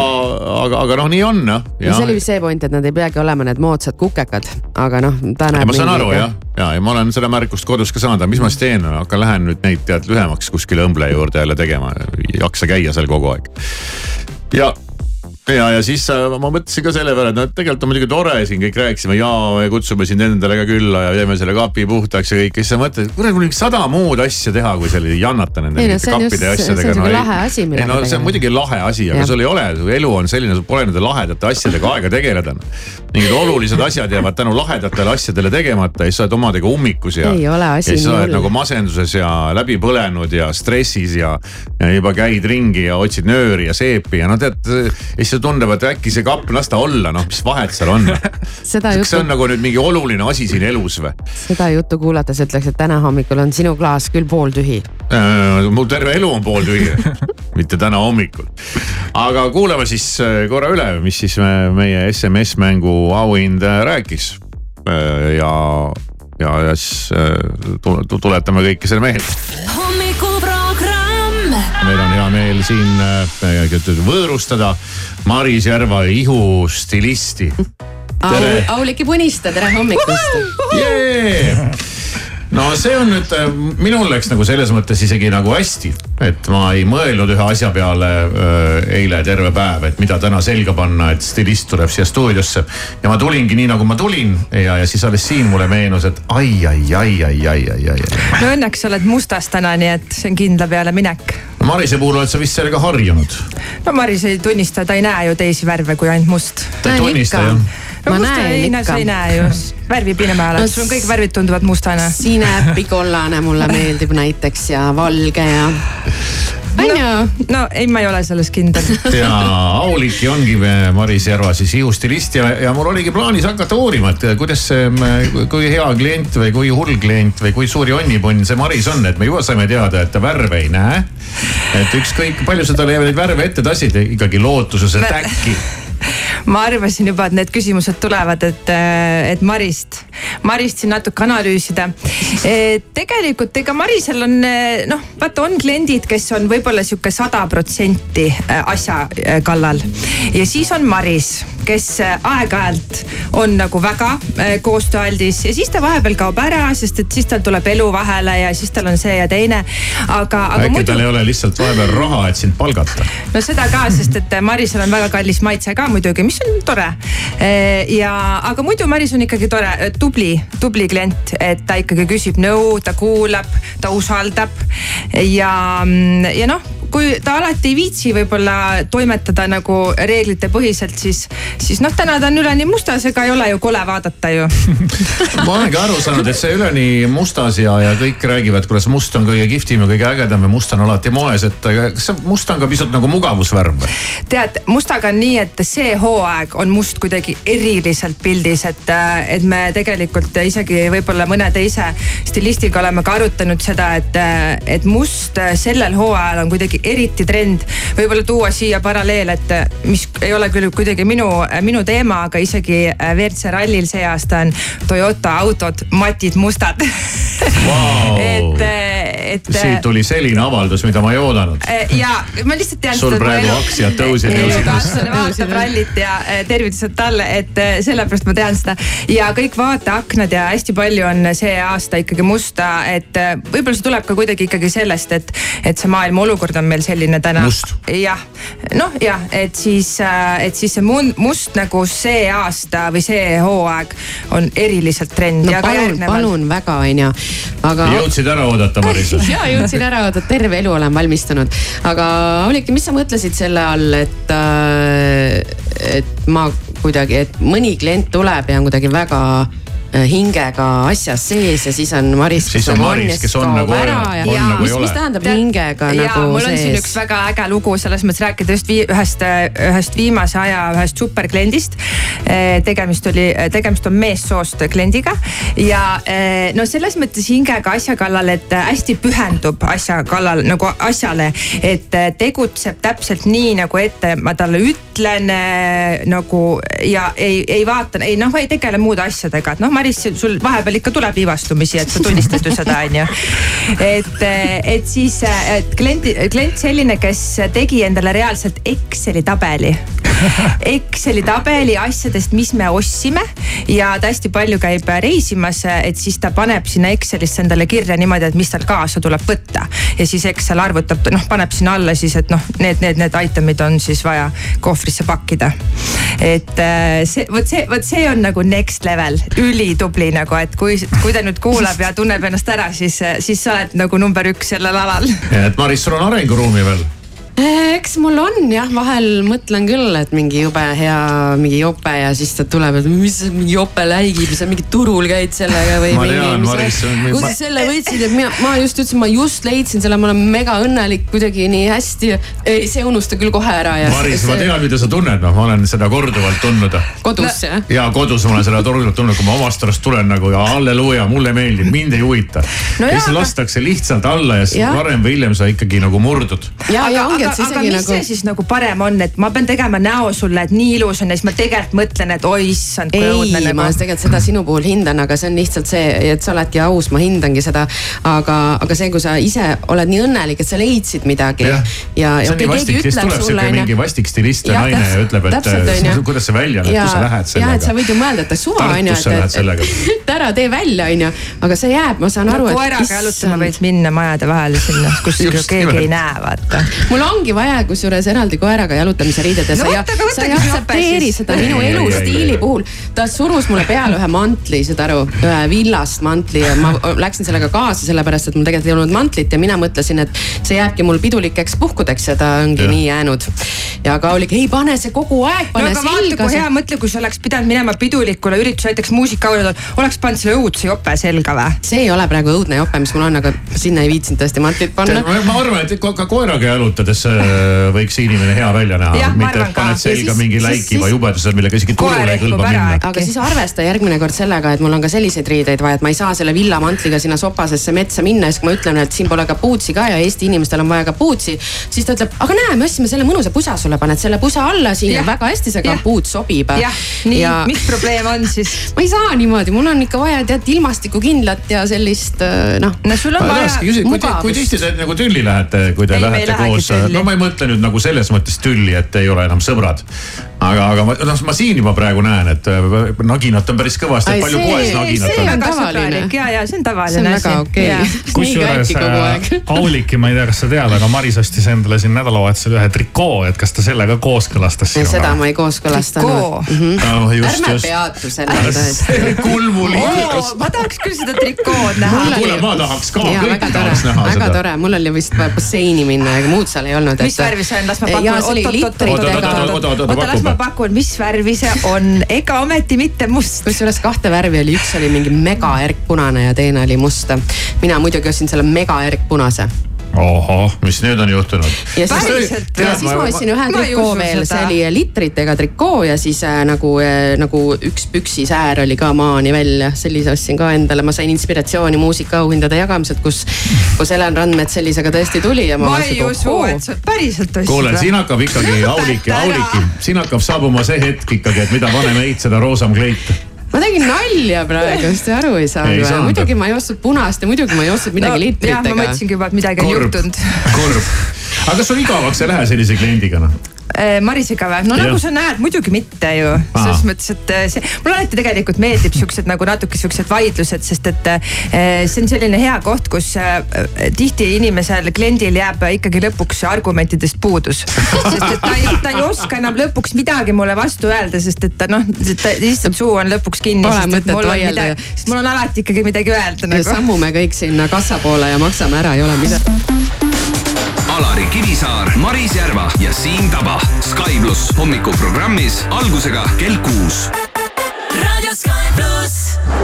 aga, aga noh, nii on noh. ja see oli vist see point, et nad ei peagi olema need moodsad kukekad, aga noh, ta näeb. ma saan aru jah, ja, ja ma olen seda märkust kodus ka saanud, aga mis ma siis teen, hakkan, lähen nüüd neid tead lühemaks kuskile õmble juurde jälle tegema, ei jaksa käia seal kogu aeg. ja, ja, ja siis ma mõtlesin ka selle peale, et noh, et tegelikult on muidugi tore siin kõik rääkisime ja me kutsume sind endale ka külla ja teeme selle kapi puhtaks ja kõike, siis sa mõtled, et kurat, mul on sada muud asja teha, kui selle jannata nende Ei no kappide ja see on asjadega. sihuke lahe asi, ei no see on muidugi lahe asi, aga sul ei ole, su elu on selline, sul pole nende lahedate asjadega aega tegeleda. mingid olulised asjad jäävad tänu lahedatele asjadele tegemata ja siis sa oled omadega ummikus ja. Ei ole asi ja nii hull. nagu masenduses ja läbi põlenud ja stressis ja, ja juba käid ringi ja otsid nööri ja seepi ja no tead. ja siis siis tundub, et äkki see kapp, las ta olla, noh, mis vahet seal on seda juttu. see on nagu nüüd mingi oluline asi siin elus või? seda juttu kuulates ütleks, et täna hommikul on sinu klaas küll pooltühi äh,. mul terve elu on pooltühi mitte täna hommikul. aga kuulame siis äh, korra üle, mis siis me, meie SMS mängu auhind äh, rääkis. Äh, ja, ja, ja siis tuletame kõike selle meelde meil on hea meel siin äh, võõrustada Maris Järva ihustilisti. Auliki Punista, tere hommikust yeah! no see on nüüd, äh, minul läks nagu selles mõttes isegi nagu hästi, et ma ei mõelnud ühe asja peale äh, eile terve päev, et mida täna selga panna, et stilist tuleb siia stuudiosse. ja ma tulingi nii nagu ma tulin ja, ja siis alles siin mulle meenus, et ai, ai, ai, ai, ai, ai, ai. no õnneks oled mustas täna, nii et see on kindla peale minek. Marise puhul oled sa vist sellega harjunud? no Maris ei tunnista, ta ei näe ju teisi värve kui ainult must. ta ei tunnista jah? no ma näen ikka. sa ei näe ju, värvi pinema oled no,, sul kõik värvid tunduvad mustana. sinepikollane mulle meeldib näiteks ja valge ja on ju? no ei, ma ei ole selles kindel. ja Auliki ongi Maris Järva siis ihustilist ja, ja mul oligi plaanis hakata uurima, et kuidas see, kui hea klient või kui hull klient või kui suur jonnipunn see Maris on, et me juba saime teada, et ta värve ei näe. et ükskõik palju sa talle neid värve ette tassid, ikkagi lootuses, et äkki ma arvasin juba, et need küsimused tulevad, et, äh, et Marist, Marist siin natuke analüüsida. tegelikult ega Marisel on äh, noh, vaata on kliendid, kes on võib-olla sihuke sada protsenti äh, asja kallal ja siis on Maris, kes aeg-ajalt on nagu väga koostööaldis ja siis ta vahepeal kaob ära, sest et siis tal tuleb elu vahele ja siis tal on see ja teine. aga, aga. äkki muidu... tal ei ole lihtsalt vahepeal raha, et sind palgata? no seda ka, sest et Marisel on väga kallis maitse ka muidugi, mis on tore. Ja, aga muidu Maris on ikkagi tore, tubli, tubli klient, et ta ikkagi küsib nõu, ta kuulab, ta usaldab ja, mm, ja noh kui ta alati ei viitsi võib-olla toimetada nagu reeglite põhiselt, siis, siis noh, täna ta on üleni mustas, ega ei ole ju kole vaadata ju ma olengi aru saanud, et see üleni mustas ja, ja kõik räägivad, kuidas must on kõige kihvtim ja kõige ägedam ja must on alati moes, et kas see must on ka pisut nagu mugavusvärv või? tead, mustaga on nii, et see hooaeg on must kuidagi eriliselt pildis, et, et me tegelikult isegi võib-olla mõne teise stilistiga oleme ka arutanud seda, et, et must sellel hooajal on kuidagi eriti trend. võib-olla tuua siia paralleel, et mis ei ole küll kuidagi minu, minu teema, aga isegi WRC rallil see aasta on Toyota autod matid mustad wow. et, et. siit tuli selline avaldus, mida ma ei oodanud. Ja ma lihtsalt tean. sul praegu aktsiad tõusid. vaatab rallit ja tervitused talle, et sellepärast ma tean seda. ja kõik vaateaknad ja hästi palju on see aasta ikkagi musta, et võib-olla see tuleb ka kuidagi ikkagi sellest, et, et see maailma olukord on meil selline täna. jah, noh jah, et siis, et siis see must nagu see aasta või see hooaeg on eriliselt trend no, ja ka järgneval. palun väga, onju, aga. jõudsid ära oodata, Maris ja jõudsin ära oodata, terve elu olen valmistunud. aga Olliki, mis sa mõtlesid selle all, et, äh, et ma kuidagi, et mõni klient tuleb ja on kuidagi väga Äh, hingega asjas sees ja siis on Maris. siis on Maris, kes on nagu ära ja, ja nagu mis, mis tähendab hingega ja, nagu mul on siin üks väga äge lugu selles mõttes rääkida just vii, ühest, ühest viimase aja ühest superkliendist. Äh, tegemist oli, tegemist on meessoost kliendiga ja äh, no selles mõttes hingega asja kallal, et hästi pühendub asja kallal nagu asjale, et tegutseb täpselt nii nagu ette ma talle ütlen nagu ja ei, ei vaata, ei noh, ei tegele muude asjadega, et noh, Maris, sul vahepeal ikka tuleb viivastumisi, et sa tunnistad ju seda, onju. et, et siis, et klient, klient selline, kes tegi endale reaalselt Exceli tabeli Exceli tabeli asjadest, mis me ostsime ja ta hästi palju käib reisimas, et siis ta paneb sinna Excelisse endale kirja niimoodi, et mis tal kaasa tuleb võtta. ja siis Excel arvutab, noh paneb sinna alla siis, et noh, need, need, need item'id on siis vaja kohvrisse pakkida. et äh, see, vot see, vot see on nagu next level, ülitubli nagu, et kui, kui ta nüüd kuulab ja tunneb ennast ära, siis, siis sa oled nagu number üks sellel alal. et Maris, sul on arenguruumi veel eks mul on jah, vahel mõtlen küll, et mingi jube hea mingi jope ja siis ta tuleb, et mis mingi jope läigib, sa mingi turul käid sellega või. ma tean, Maris. kus sa selle võtsid, et mina, ma just ütlesin, ma just leidsin selle, ma olen mega õnnelik kuidagi nii hästi. ei, see unusta küll kohe ära ja. Maris, ma tean, mida sa tunned, noh, ma olen seda korduvalt tundnud. kodus jah? ja kodus ma olen seda korduvalt tundnud, kui ma omast arust tulen nagu ja halleluuja, mulle meeldib, mind ei huvita no. ja siis lastakse lihtsalt alla ja siis varem või hiljem sa ikkagi nagu murdud. ja, ja ongi, et see isegi aga mis nagu... see siis nagu parem on, et ma pean tegema näo sulle, et nii ilus on ja siis ma tegelikult mõtlen, et oi issand, kui õudne nagu. ma tegelikult seda sinu puhul hindan, aga see on lihtsalt see, et sa oledki aus, ma hindangi seda. aga, aga see, kui sa ise oled nii õnnelik, et sa leidsid midagi ja, ja, ja okei, keegi ütleb sulle. mingi vastik stilist ja naine ja ütleb, et kuidas see välja näeb, kus sa lähed sellega. ja, et sa võid ju mõelda, et suva on ju, et, et ära tee välja, on ju, aga see jääb, ma saan aru, et. koeraga jalutama võid minna majade vahele sinna, kus keegi ei näe, vaata. mul ongi vaja kusjuures eraldi koeraga jalutamise riided ja no, sa, ei aktsepteeri seda minu elustiili puhul. ta surus mulle peale ühe mantli, saad aru, ühe villast mantli ja ma läksin sellega kaasa, sellepärast et mul tegelikult ei olnud mantlit ja mina mõtlesin, et see jääbki mul pidulikeks puhkudeks ja ta ongi ja. nii jäänud. ja ka oligi, ei pane see kogu aeg, pane no, selga. hea mõtle, kui sa oleks pidanud minema pidulikule üritusele, näiteks muusikaaurile, oleks pannud selle õudse jope selga või? see ei ole praegu õudne jope, mis mul on, aga sinna ei viitsinud tõesti mantlit panna. ma arvan, et ka koeraga jalutades äh, võiks inimene hea välja näha, mitte et paned selga mingi läikiva jubeduse, millega isegi turule ei kõlba minna. aga siis arvesta järgmine kord sellega, et mul on ka selliseid riideid vaja, et ma ei saa selle villamantliga sinna sopasesse metsa minna ja siis kui ma ütlen, et siin pole kapuutsi ka ja Eesti inimestel on vaja kapuutsi. siis ta ütleb, aga näe, me ostsime selle mõnusa pusa sulle, paned selle pusa alla siin ja väga hästi see kapuut sobib. jah, nii ja..., mis probleem on siis? ma ei saa niimoodi, mul on ikka vaja tead ilmastikukindlat ja sellist äh, noh. no sul on vaja mugavust. kui tihti te nagu tülli lähete, kui te ei, lähete koos, no ma ei mõtle nüüd nagu selles mõttes tülli, et ei ole enam sõbrad. Aga, aga ma, noh, ma siin juba praegu näen, et äh, naginat on päris kõvasti, palju poes naginat on. see on tavaline. ja, ja see on tavaline asi. see on väga okei kusjuures äh, Auliki, ma ei tea, kas sa tead, aga Maris ostis endale siin nädalavahetusel ühe trikoo, et kas ta sellega kooskõlastas sinuga? seda ma ei kooskõlastanud. Mm -hmm. no, ärme peatu sellele tõesti. kulmuliigus. ma tahaks küll seda trikood näha. kuule, ma tahaks ka, kõik tahaks näha seda. väga tore, mul oli vist vaja basseini minna ja muud seal ei olnud. mis värvi see on, las ma pakun. oota, las ma pakun, mis värvi see on, ega ometi mitte must. kusjuures kahte värvi oli, üks oli mingi mega erkpunane ja teine oli must. mina muidugi ostsin selle mega erkpunase ohoh, mis nüüd on juhtunud? ja siis, ja siis ma ostsin ühe trikoo veel, see oli litritega trikoo ja siis äh, nagu äh,, nagu üks püksisäär oli ka maani välja, sellise ostsin ka endale, ma sain inspiratsiooni muusikaauhindade jagamiselt, kus, kus Helen Randmets sellisega tõesti tuli ja ma. ma ei usu, et sa päriselt ostsid. kuule, siin hakkab ikkagi Auliki, Auliki, siin hakkab saabuma see hetk ikkagi, et mida vanem eit, seda roosam kleit ma tegin nalja praegu, sest te aru ei saanud või? muidugi ma ei ostnud punast ja muidugi ma ei ostnud midagi no, litritega. jah, ma mõtlesingi juba, et midagi on juhtunud. kurb, aga kas sul igavaks ei lähe sellise kliendiga noh? Äh, Marisega või? no ja. nagu sa näed, muidugi mitte ju. selles mõttes, et äh, see, mulle alati tegelikult meeldib siuksed nagu natuke siuksed vaidlused, sest et äh, see on selline hea koht, kus tihti inimesel, kliendil jääb ikkagi lõpuks argumentidest puudus. sest et ta ei, ta ei oska enam lõpuks midagi mulle vastu öelda, sest et ta noh, lihtsalt suu on lõpuks kinni. Pole mõtet vaielda. sest mul on alati ikkagi midagi öelda nagu. sammume kõik sinna kassa poole ja maksame ära, ei ole midagi Alari Kivisaar, Maris Järva ja Siim Taba. Sky pluss hommikuprogrammis algusega kell kuus.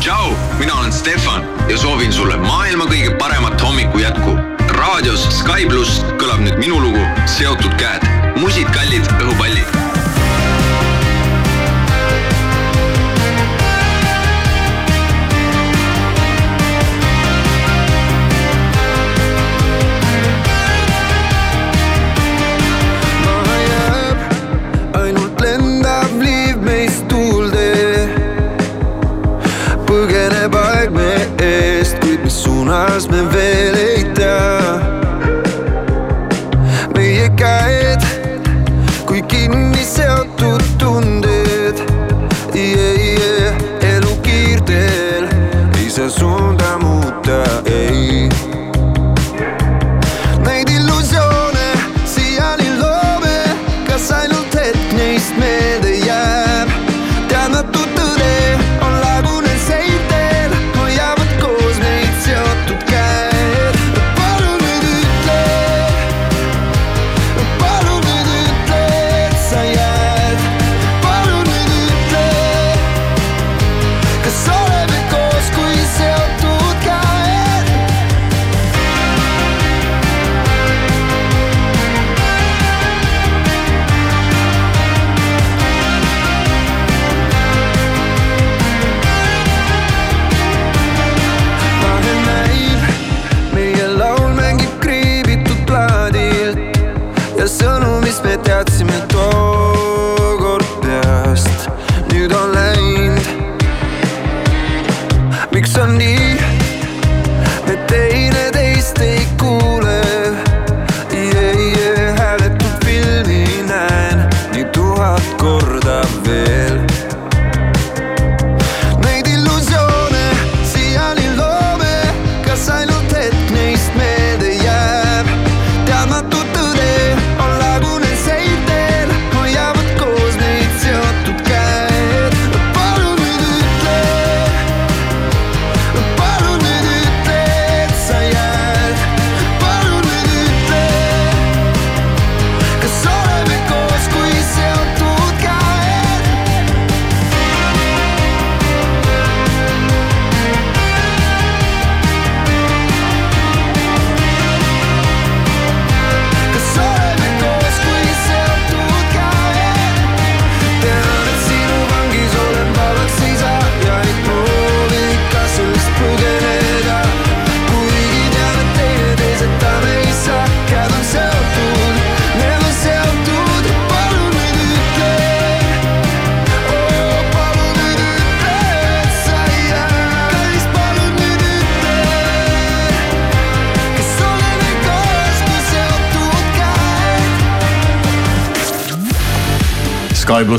Tšau, mina olen Stefan ja soovin sulle maailma kõige paremat hommiku jätku.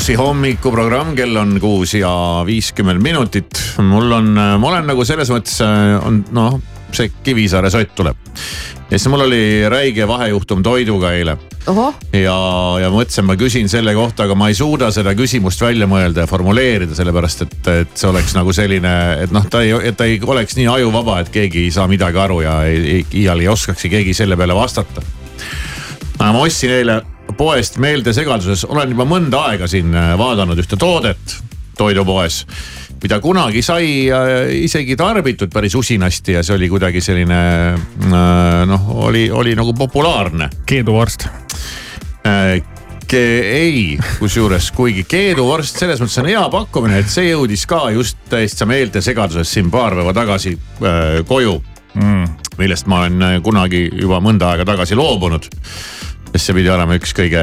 Plussi hommikuprogramm, kell on kuus ja viiskümmend minutit. mul on, ma olen nagu selles mõttes on noh, see Kivisaare sott tuleb. ja siis mul oli räige vahejuhtum toiduga eile. ja, ja mõtlesin, ma küsin selle kohta, aga ma ei suuda seda küsimust välja mõelda ja formuleerida, sellepärast et, et see oleks nagu selline, et noh, ta ei, et ta ei oleks nii ajuvaba, et keegi ei saa midagi aru ja ei, iial ei oskakski keegi selle peale vastata. ma ostsin eile poest meeldesegaduses, olen juba mõnda aega siin äh, vaadanud ühte toodet toidupoes mida kunagi sai äh, isegi tarbitud päris usinasti ja see oli kuidagi selline äh, noh, oli, oli nagu populaarne. keeduvorst ei, kusjuures kuigi keeduvorst selles mõttes on hea pakkumine, et see jõudis ka just täitsa meeldesegaduses siin paar päeva tagasi äh, koju mm.. millest ma olen kunagi juba mõnda aega tagasi loobunud sest see pidi olema üks kõige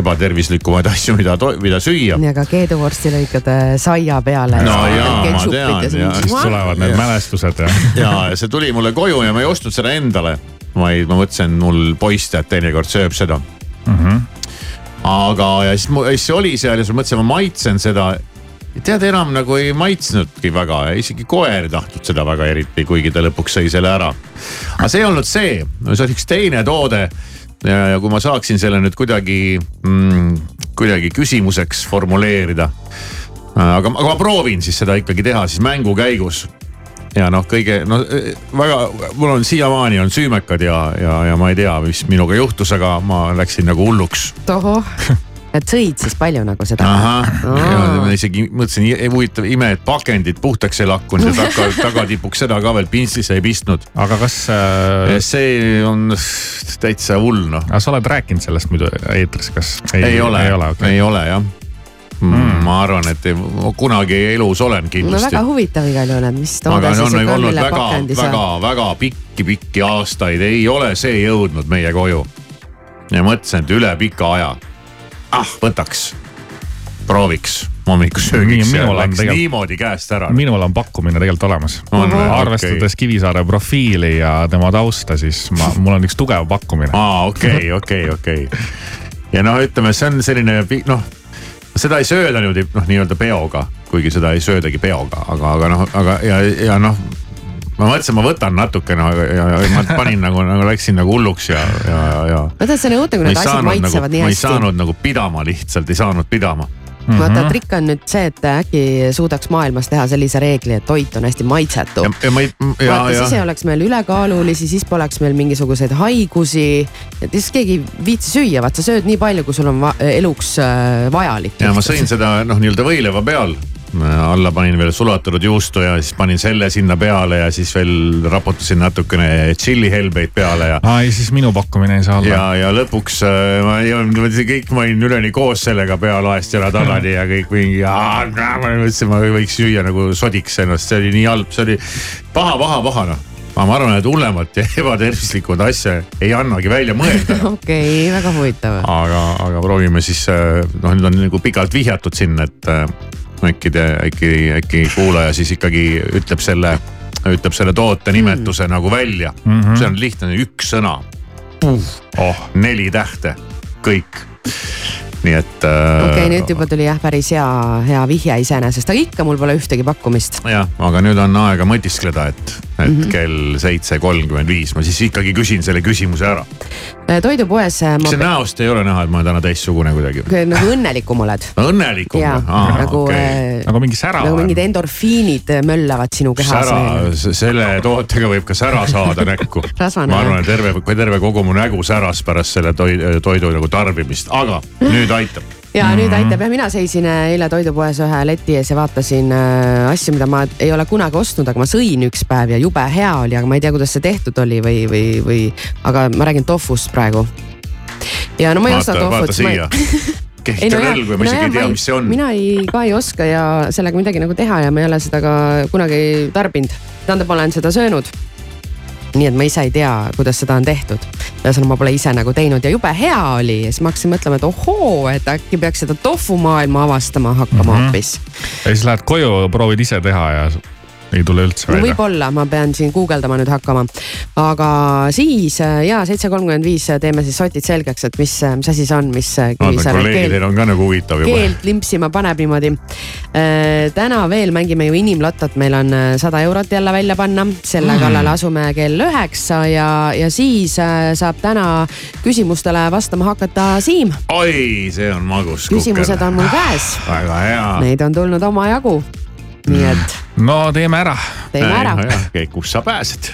ebatervislikumaid asju, mida, mida süüa. nii, aga keeduvorsti lõikad äh, saia peale. no jaa, ma tean. siis tulevad need mälestused ja. ja, ja see tuli mulle koju ja ma ei ostnud seda endale, vaid ma mõtlesin, mul poiss tead teinekord sööb seda mm. -hmm. aga, ja siis, siis see oli seal ja siis ma mõtlesin, ma maitsen seda tead, enam nagu ei maitsnudki väga ja isegi koer ei tahtnud seda väga eriti, kuigi ta lõpuks sõi selle ära. aga see ei olnud see, see oli üks teine toode ja, ja kui ma saaksin selle nüüd kuidagi mm,, kuidagi küsimuseks formuleerida. Äh, aga, aga ma proovin siis seda ikkagi teha siis mängu käigus. ja noh, kõige no väga, mul on siiamaani on süümekad ja, ja, ja ma ei tea, mis minuga juhtus, aga ma läksin nagu hulluks. tohoh et sõid siis palju nagu seda? ahah oh., ma isegi mõtlesin, huvitav, ime, et pakendid puhtaks ei lakkunud ja taga, tagatipuks seda ka veel pintslisse ei pistnud. aga kas äh.... see on täitsa hull noh. aga sa oled rääkinud sellest muidu eetris, kas? ei, ole, ei ole, okay. ei ole jah mm.. ma arvan, et ei, kunagi elus olen kindlasti. no väga huvitav igal juhul, et mis toode siis on olnud väga, väga, väga pikki-pikki aastaid ei ole see jõudnud meie koju. ja mõtlesin, et üle pika aja ah võtaks, prooviks hommikusöögiks ja läks tegel... niimoodi käest ära. minul on pakkumine tegelikult olemas. arvestades okay. Kivisaare profiili ja tema tausta, siis ma, mul on üks tugev pakkumine. aa, okei, okei, okei. ja noh, ütleme, see on selline noh, seda ei sööda niimoodi noh, nii-öelda peoga, kuigi seda ei söödagi peoga, aga, aga noh, aga ja, ja noh ma mõtlesin, ma võtan natukene no, ja, ja ma panin nagu, nagu läksin nagu hulluks ja, ja, ja. vaata, see on õudne, kui need asjad maitsevad nagu, nii hästi. ma ei saanud nagu pidama lihtsalt, ei saanud pidama Mm -hmm. vaata, trikk on nüüd see, et äkki suudaks maailmas teha sellise reegli, et toit on hästi maitsetu. vaata, siis ei oleks meil ülekaalulisi, siis poleks meil mingisuguseid haigusi. et siis keegi ei viitsi süüa, vaat sa sööd nii palju, kui sul on eluks äh, vajalik. ja ma sõin seda noh, nii-öelda võileiva peal alla panin veel sulatatud juustu ja siis panin selle sinna peale ja siis veel raputasin natukene tšillihelbeid peale ja. aa ei, siis minu pakkumine ei saa olla. ja, ja lõpuks äh, ma ei olnud, kõik ma olin üleni koos sellega pealaest jala tagasi ja kõik mingi. ma mõtlesin, ma võiks süüa nagu sodiks ennast, see oli nii halb, see oli paha, paha, paha noh aga ma arvan, et hullemat ja ebatervislikumat asja ei annagi välja mõelda. okei okay,, väga huvitav. aga, aga proovime siis äh, noh, nüüd on nagu pikalt vihjatud siin, et äh, äkki te, äkki, äkki kuulaja siis ikkagi ütleb selle, ütleb selle toote nimetuse mm. nagu välja mm. -hmm. see on lihtne, üks sõna. oh, neli tähte, kõik nii et äh,. okei okay,, nüüd juba tuli jah, päris hea, hea vihje iseenesest, aga ikka mul pole ühtegi pakkumist. jah, aga nüüd on aega mõtiskleda, et, et mm -hmm. kell seitse kolmkümmend viis ma siis ikkagi küsin selle küsimuse ära. Äh, toidupoes. kas see näost ei ole näha, et ma olen täna teistsugune kuidagi? nagu õnnelikum oled. õnnelikum või? nagu okay., äh, nagu mingi sära. nagu mingid endorfiinid möllavad sinu kehas. sära, selle tootega võib ka sära saada näkku ma arvan, et terve, terve kogu mu nägu säras pärast selle toidu, toidu nagu tarbimist, aga nüüd nüüd aitab ja mm -hmm. nüüd aitab jah, mina seisin äh, eile toidupoes ühe leti ees ja vaatasin äh, asju, mida ma ei ole kunagi ostnud, aga ma sõin üks päev ja jube hea oli, aga ma ei tea, kuidas see tehtud oli või, või, või aga ma räägin tofust praegu. ja no ma ei osta tofut. vaata siia kehtib no rõlg või ma isegi no, ei tea, mis see on. mina ei, ka ei oska ja sellega midagi nagu teha ja ma ei ole seda ka kunagi tarbinud. tähendab, ma olen seda söönud nii et ma ise ei tea, kuidas seda on tehtud. ühesõnaga, ma pole ise nagu teinud ja jube hea oli ja siis ma hakkasin mõtlema, et ohoo, et äkki peaks seda tofu maailma avastama hakkama mhm. hoopis mm. -hmm. ja siis lähed koju, proovid ise teha ja ei tule üldse välja. võib-olla, ma pean siin guugeldama nüüd hakkama. aga siis ja seitse kolmkümmend viis teeme siis sotid selgeks, et mis, mis asi see on, mis kolleegidel on ka nagu huvitav juba. keelt limpsima paneb niimoodi. Äh, täna veel mängime ju inimlottot, meil on äh, sada eurot jälle välja panna, selle mm. kallale asume kell üheksa ja, ja siis äh, saab täna küsimustele vastama hakata Siim. oi, see on magus. küsimused on mul käes. väga hea. Neid on tulnud omajagu nii et. no teeme ära. teeme ära. kus sa pääsed?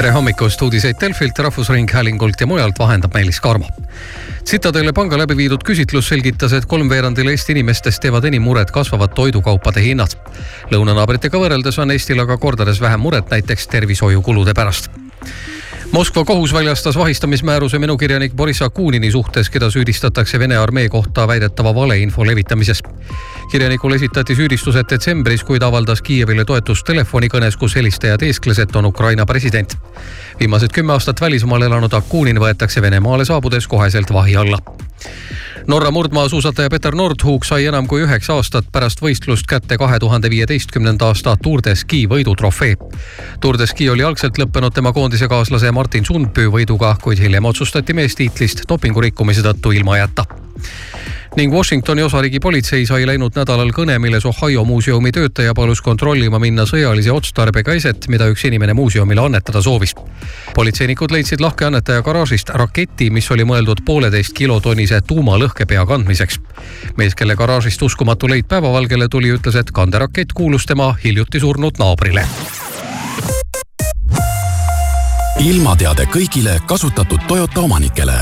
Tere hommikust, uudiseid Delfilt, Rahvusringhäälingult ja mujalt vahendab Meelis Karmo. Citadele panga läbi viidud küsitlus selgitas, et kolmveerandil Eesti inimestest teevad enim muret kasvavad toidukaupade hinnad. lõunanaabritega võrreldes on Eestil aga kordades vähem muret näiteks tervishoiukulude pärast Moskva kohus väljastas vahistamismääruse menukirjanik Boris Akunini suhtes, keda süüdistatakse Vene armee kohta väidetava valeinfo levitamises. Kirjanikule esitati süüdistused detsembris, kui ta avaldas Kiievile toetust telefonikõnes, kus helistaja teeskles, et on Ukraina president. viimased kümme aastat välismaal elanud Akunin võetakse Venemaale saabudes koheselt vahi alla Norra murdmaasuusataja Peter Nordhug sai enam kui üheksa aastat pärast võistlust kätte kahe tuhande viieteistkümnenda aasta Tour de Ski võidutrofee. Tour de Ski oli algselt lõppenud tema koondisekaaslase Martin Sundpüü võiduga, kuid hiljem otsustati mees tiitlist dopingurikkumise tõttu ilma jätta ning Washingtoni osariigi politsei sai läinud nädalal kõne, milles Ohio muuseumi töötaja palus kontrollima minna sõjalise otstarbega eset, mida üks inimene muuseumile annetada soovis. politseinikud leidsid lahke annetaja garaažist raketi, mis oli mõeldud pooleteist kilotonnise tuumalõhkepea kandmiseks. mees, kelle garaažist uskumatu leid päevavalgele tuli, ütles, et kanderakett kuulus tema hiljuti surnud naabrile ilmateade kõigile kasutatud Toyota omanikele.